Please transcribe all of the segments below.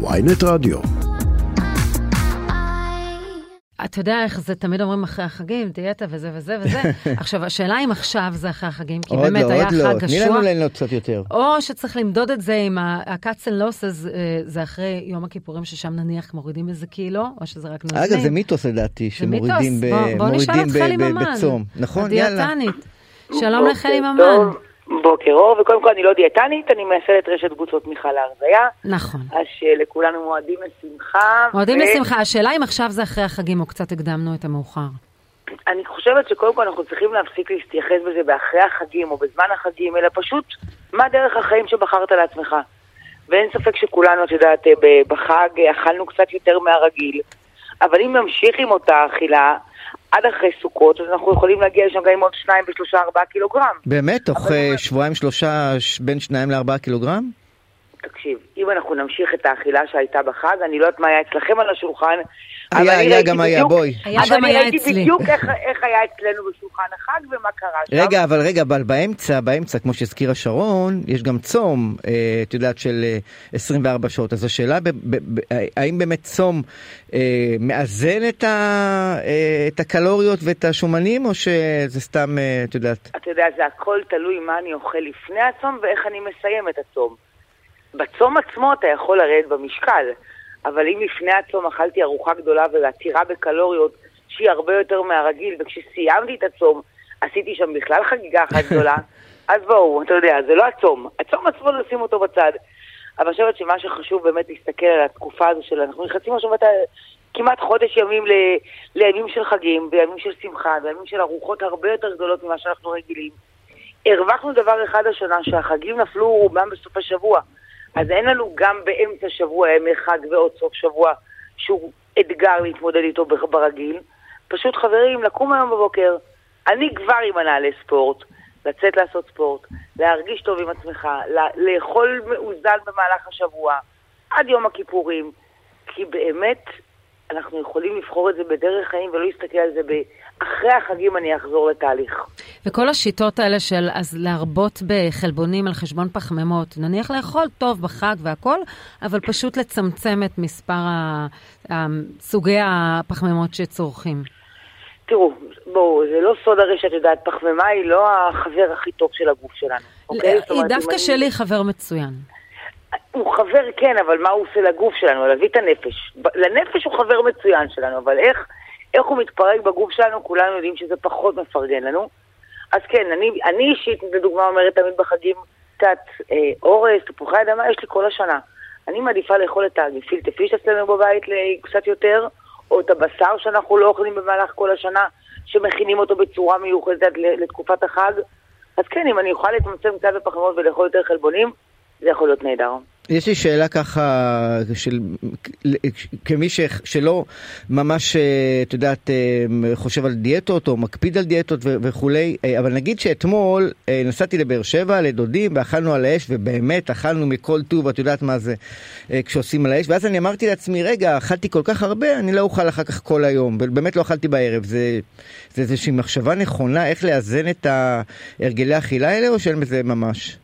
ויינט רדיו. אתה יודע איך זה תמיד אומרים אחרי החגים, דיאטה וזה וזה וזה. עכשיו, השאלה אם עכשיו זה אחרי החגים, כי עוד באמת לא, היה עוד לא, חג תני לנו ליהנות קצת יותר. או שצריך למדוד את זה עם ה-cuts and losses, אה, זה אחרי יום הכיפורים, ששם נניח מורידים איזה קילו, או שזה רק נוזלים. אגב, זה מיתוס לדעתי. שמורידים. בצום. נכון, יאללה. הדיאטנית. שלום לחלי ממן. בוקר אור, וקודם כל אני לא דיאטנית, אני מייסדת רשת קבוצות תמיכה להרזיה, נכון. אז שלכולנו מועדים לשמחה. מועדים ו- לשמחה, השאלה אם עכשיו זה אחרי החגים, או קצת הקדמנו את המאוחר. אני חושבת שקודם כל אנחנו צריכים להפסיק להתייחס בזה באחרי החגים או בזמן החגים, אלא פשוט מה דרך החיים שבחרת לעצמך. ואין ספק שכולנו, את יודעת, בחג אכלנו קצת יותר מהרגיל, אבל אם נמשיך עם אותה אכילה עד אחרי סוכות, אז אנחנו יכולים להגיע לשם גם עם עוד שניים ושלושה ארבעה קילוגרם. באמת? תוך אה, שבועיים שלושה, בין שניים לארבעה קילוגרם? תקשיב, אם אנחנו נמשיך את האכילה שהייתה בחג, אני לא יודעת מה היה אצלכם על השולחן, אבל היה, אני היה, ראיתי גם היה, בדיוק- בואי. היה אבל גם אני היה ראיתי אצלי. בדיוק איך, איך היה אצלנו בשולחן החג ומה קרה שם. רגע, אבל רגע, אבל באמצע, באמצע, כמו שהזכירה שרון, יש גם צום, אה, את יודעת, של אה, 24 שעות. אז השאלה, ב, ב, ב, האם באמת צום אה, מאזן את, ה, אה, את הקלוריות ואת השומנים, או שזה סתם, אה, את יודעת, אתה יודע, זה הכל תלוי מה אני אוכל לפני הצום ואיך אני מסיים את הצום. בצום עצמו אתה יכול לרדת במשקל, אבל אם לפני הצום אכלתי ארוחה גדולה ועתירה בקלוריות שהיא הרבה יותר מהרגיל, וכשסיימתי את הצום עשיתי שם בכלל חגיגה אחת גדולה, אז בואו, אתה יודע, זה לא הצום. הצום עצמו נשים אותו בצד. אבל אני חושבת שמה שחשוב באמת להסתכל על התקופה הזו של אנחנו נכנסים עכשיו ה- כמעט חודש ימים ל... לימים של חגים, וימים של שמחה, וימים של ארוחות הרבה יותר גדולות ממה שאנחנו רגילים. הרווחנו דבר אחד השנה, שהחגים נפלו רובם בסוף השבוע. אז אין לנו גם באמצע שבוע ימי חג ועוד סוף שבוע שהוא אתגר להתמודד איתו ברגיל. פשוט חברים, לקום היום בבוקר, אני כבר עם מנהלי ספורט, לצאת לעשות ספורט, להרגיש טוב עם עצמך, לאכול מאוזן במהלך השבוע, עד יום הכיפורים, כי באמת אנחנו יכולים לבחור את זה בדרך חיים ולא להסתכל על זה ב... אחרי החגים אני אחזור לתהליך. וכל השיטות האלה של אז להרבות בחלבונים על חשבון פחמימות, נניח לאכול טוב בחג והכל, אבל פשוט לצמצם את מספר סוגי הפחמימות שצורכים. תראו, בואו, זה לא סוד הרי שאת יודעת, פחמימה היא לא החבר הכי טוב של הגוף שלנו. אוקיי? זאת היא דווקא שלי חבר מצוין. הוא חבר כן, אבל מה הוא עושה לגוף שלנו? להביא את הנפש. לנפש הוא חבר מצוין שלנו, אבל איך, איך הוא מתפרק בגוף שלנו, כולנו יודעים שזה פחות מפרגן לנו. אז כן, אני, אני אישית, לדוגמה, אומרת תמיד בחגים, קצת אה, אורז, תפוחי אדמה, יש לי כל השנה. אני מעדיפה לאכול את הגפילטע פיש אצלנו בבית קצת יותר, או את הבשר שאנחנו לא אוכלים במהלך כל השנה, שמכינים אותו בצורה מיוחדת לתקופת החג. אז כן, אם אני אוכל לצמצם קצת בפחמות ולאכול יותר חלבונים, זה יכול להיות נהדר. יש לי שאלה ככה, של, כמי ש, שלא ממש, אה, את יודעת, אה, חושב על דיאטות או מקפיד על דיאטות ו- וכולי, אה, אבל נגיד שאתמול נסעתי לבאר שבע לדודים ואכלנו על האש, ובאמת אכלנו מכל טוב, את יודעת מה זה כשעושים על האש, ואז אני אמרתי לעצמי, רגע, אכלתי כל כך הרבה, אני לא אוכל אחר כך כל היום, ובאמת לא אכלתי בערב. זה, זה איזושהי מחשבה נכונה איך לאזן את הרגלי האכילה האלה, או שאין בזה ממש?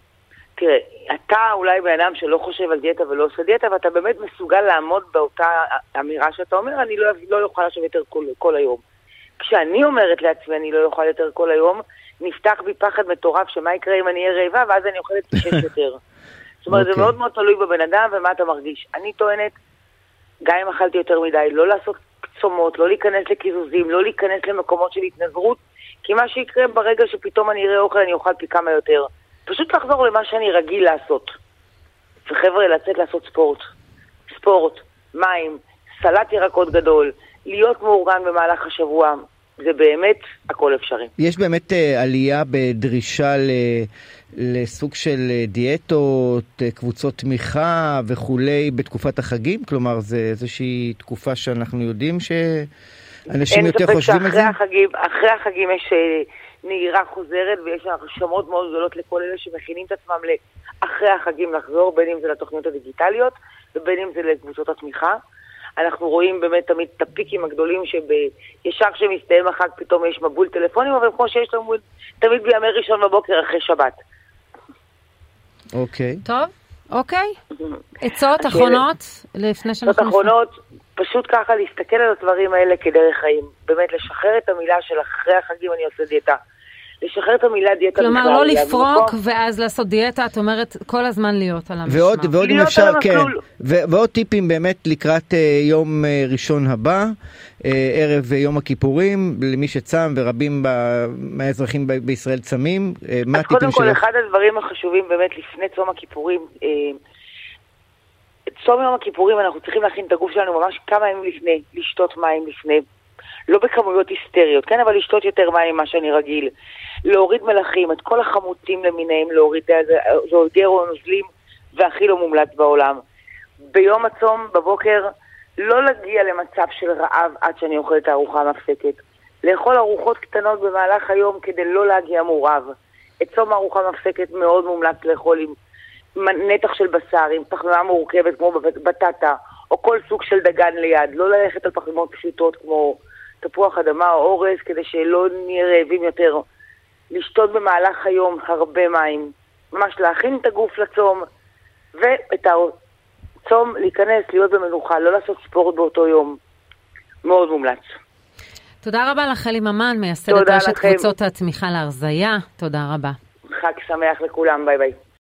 תראה, אתה אולי בן אדם שלא חושב על דיאטה ולא עושה דיאטה, ואתה באמת מסוגל לעמוד באותה אמירה שאתה אומר, אני לא, לא אוכל עכשיו יותר כל, כל היום. כשאני אומרת לעצמי, אני לא אוכל יותר כל היום, נפתח בי פחד מטורף שמה יקרה אם אני אהיה רעבה, ואז אני אוכלת שש יותר. זאת אומרת, okay. אוקיי. זה מאוד מאוד תלוי בבן אדם ומה אתה מרגיש. אני טוענת, גם אם אכלתי יותר מדי, לא לעשות צומות, לא להיכנס לקיזוזים, לא להיכנס למקומות של התנזרות, כי מה שיקרה ברגע שפתאום אני אראה אוכל, אני אוכל פי כמה יותר. פשוט לחזור למה שאני רגיל לעשות. וחבר'ה, לצאת לעשות ספורט. ספורט, מים, סלט ירקות גדול, להיות מאורגן במהלך השבוע, זה באמת הכל אפשרי. יש באמת uh, עלייה בדרישה ל, לסוג של uh, דיאטות, uh, קבוצות תמיכה וכולי בתקופת החגים? כלומר, זה איזושהי תקופה שאנחנו יודעים שאנשים יותר חושבים על זה? אין ספק שאחרי החגים, החגים יש uh, נהירה חוזרת ויש הרשמות מאוד גדולות לכל אלה שמכינים את עצמם לאחרי החגים לחזור, בין אם זה לתוכניות הדיגיטליות ובין אם זה לקבוצות התמיכה. אנחנו רואים באמת תמיד את הפיקים הגדולים שישר כשמסתיים החג פתאום יש מבול טלפונים, אבל כמו שיש לנו תמיד בימי ראשון בבוקר אחרי שבת. אוקיי. טוב, אוקיי. עצות אחרונות לפני שאנחנו... עצות אחרונות, פשוט ככה להסתכל על הדברים האלה כדרך חיים. באמת, לשחרר את המילה של אחרי החגים אני עושה דיאטה. לשחרר את המילה דיאטה כלומר, לא לפרוק. ואז לעשות דיאטה, את אומרת כל הזמן להיות על המשמר. ועוד, ועוד אם אפשר, כן. ו- ועוד טיפים באמת לקראת אה, יום אה, ראשון הבא, אה, ערב אה, יום הכיפורים, למי שצם ורבים ב- מהאזרחים ב- בישראל צמים, אה, מה אז קודם הטיפים כל, שלך? אחד הדברים החשובים באמת לפני צום הכיפורים, אה, צום יום הכיפורים אנחנו צריכים להכין את הגוף שלנו ממש כמה ימים לפני, לשתות מים לפני, לא בכמויות היסטריות, כן, אבל לשתות יותר מים ממה שאני רגיל, להוריד מלחים, את כל החמוצים למיניהם להוריד, זה, זה גרו נוזלים והכי לא מומלץ בעולם. ביום הצום, בבוקר, לא להגיע למצב של רעב עד שאני אוכלת את הארוחה המפסקת. לאכול ארוחות קטנות במהלך היום כדי לא להגיע מורעב. את צום הארוחה המפסקת מאוד מומלץ לאכול עם נתח של בשר, עם פחמימה מורכבת כמו בט- בטטה, או כל סוג של דגן ליד. לא ללכת על פחמימות פשוטות כמו תפוח אדמה או אורז, כדי שלא נהיה רעבים יותר. לשתות במהלך היום הרבה מים. ממש להכין את הגוף לצום, ואת הצום להיכנס, להיות במנוחה, לא לעשות ספורט באותו יום. מאוד מומלץ. תודה רבה לך, אלי ממן, מייסדת רשת לכם. קבוצות התמיכה להרזייה. תודה רבה. חג שמח לכולם, ביי ביי.